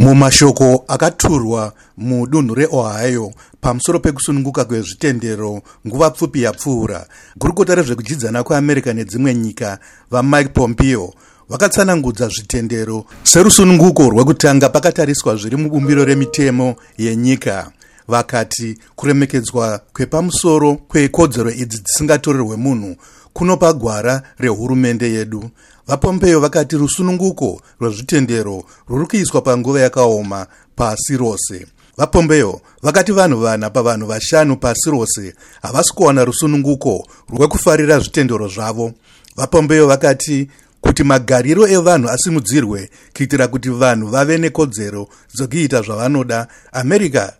mumashoko akaturwa mudunhu reohio pamusoro pekusununguka kwezvitendero nguva pfupi yapfuura. Gurukota rezvekudyidzana kweamerica nedzimwe nyika vamike pompeo vakatsanangudza zvitendero serusununguko rwekutanga pakatariswa zviri mubumbiro remitemo yenyika. Vakati kuremekedzwa kwepamusoro kwekodzero idzi dzisingatorerwe munhu kunopa gwara rehurumende yedu. Vapompeo vakati rusununguko rwezvitendero rwuri kuiswa panguva yakaoma pasi rose. Vapompeo vakati vanhu vana pavanhu vashanu pasi rose havasi kuwana rusununguko rwekufarira zvitendero zvavo. Vapompeo vakati kuti magariro evanhu asimudzirwe kuitira kuti vanhu vave nekodzero dzekuita zvavanoda america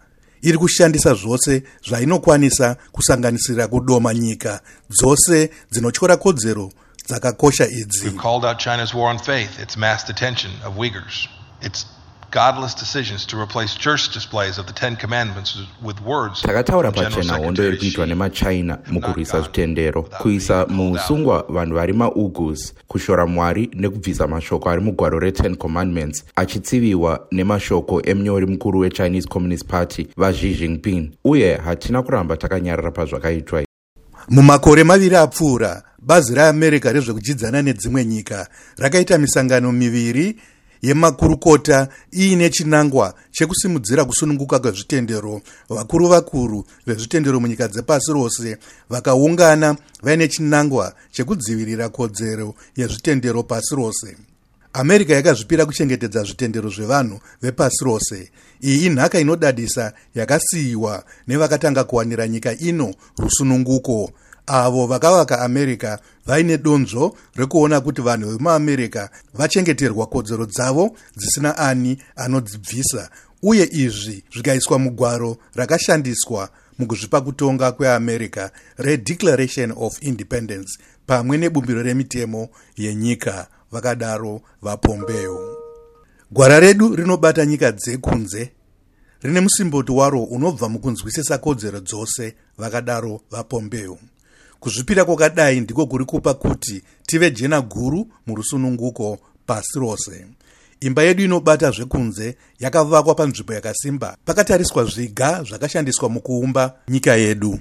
iri kushandisa zvose zvainokwanisa kusanganisira kudoma nyika dzose dzinotyora kodzero dzakakosha idzi godless decisions to replace church displays of the 10 commandments with words. Takataura pachena hondo iri kuitwa nemachina mukurwisa zvitendero kuisa muusungwa vanhu vari maugus kushora mwari nekubvisa mashoko ari mugwaro re10 commandments achitsiviwa nemashoko emunyori mukuru wechinese communist party vaxi jinping uye hatina kuramba takanyarara pazvakaitwa mumakore maviri apfuura bazi reamerica rezvekudyidzana nedzimwe nyika rakaita misangano miviri yemakurukota iine chinangwa chekusimudzira kusununguka kwezvitendero. Vakuru vakuru vezvitendero munyika dzepasi rose vakaungana vaine chinangwa chekudzivirira kodzero yezvitendero pasi rose. America yakazvipira kuchengetedza zvitendero zvevanhu vepasi rose. Iyi inhaka inodadisa yakasiyiwa nevakatanga kuwanira nyika ino rusununguko avo vakavaka america vaine donzvo rekuona kuti vanhu vemuamerica vachengeterwa kodzero dzavo dzisina ani anodzibvisa. Uye izvi zvikaiswa mugwaro rakashandiswa mukuzvipa kutonga kweamerica redeclaration of independence pamwe nebumbiro remitemo yenyika vakadaro vapombeo gwara redu rinobata nyika dzekunze. Rine musimboti waro unobva mukunzwisisa kodzero dzose vakadaro vapombeo kuzvipira kwakadai ndiko kuri kupa kuti tive jena guru murusununguko pasi rose. Imba yedu inobata zvekunze yakavakwa panzvimbo yakasimba pakatariswa zviga zvakashandiswa mukuumba nyika yedu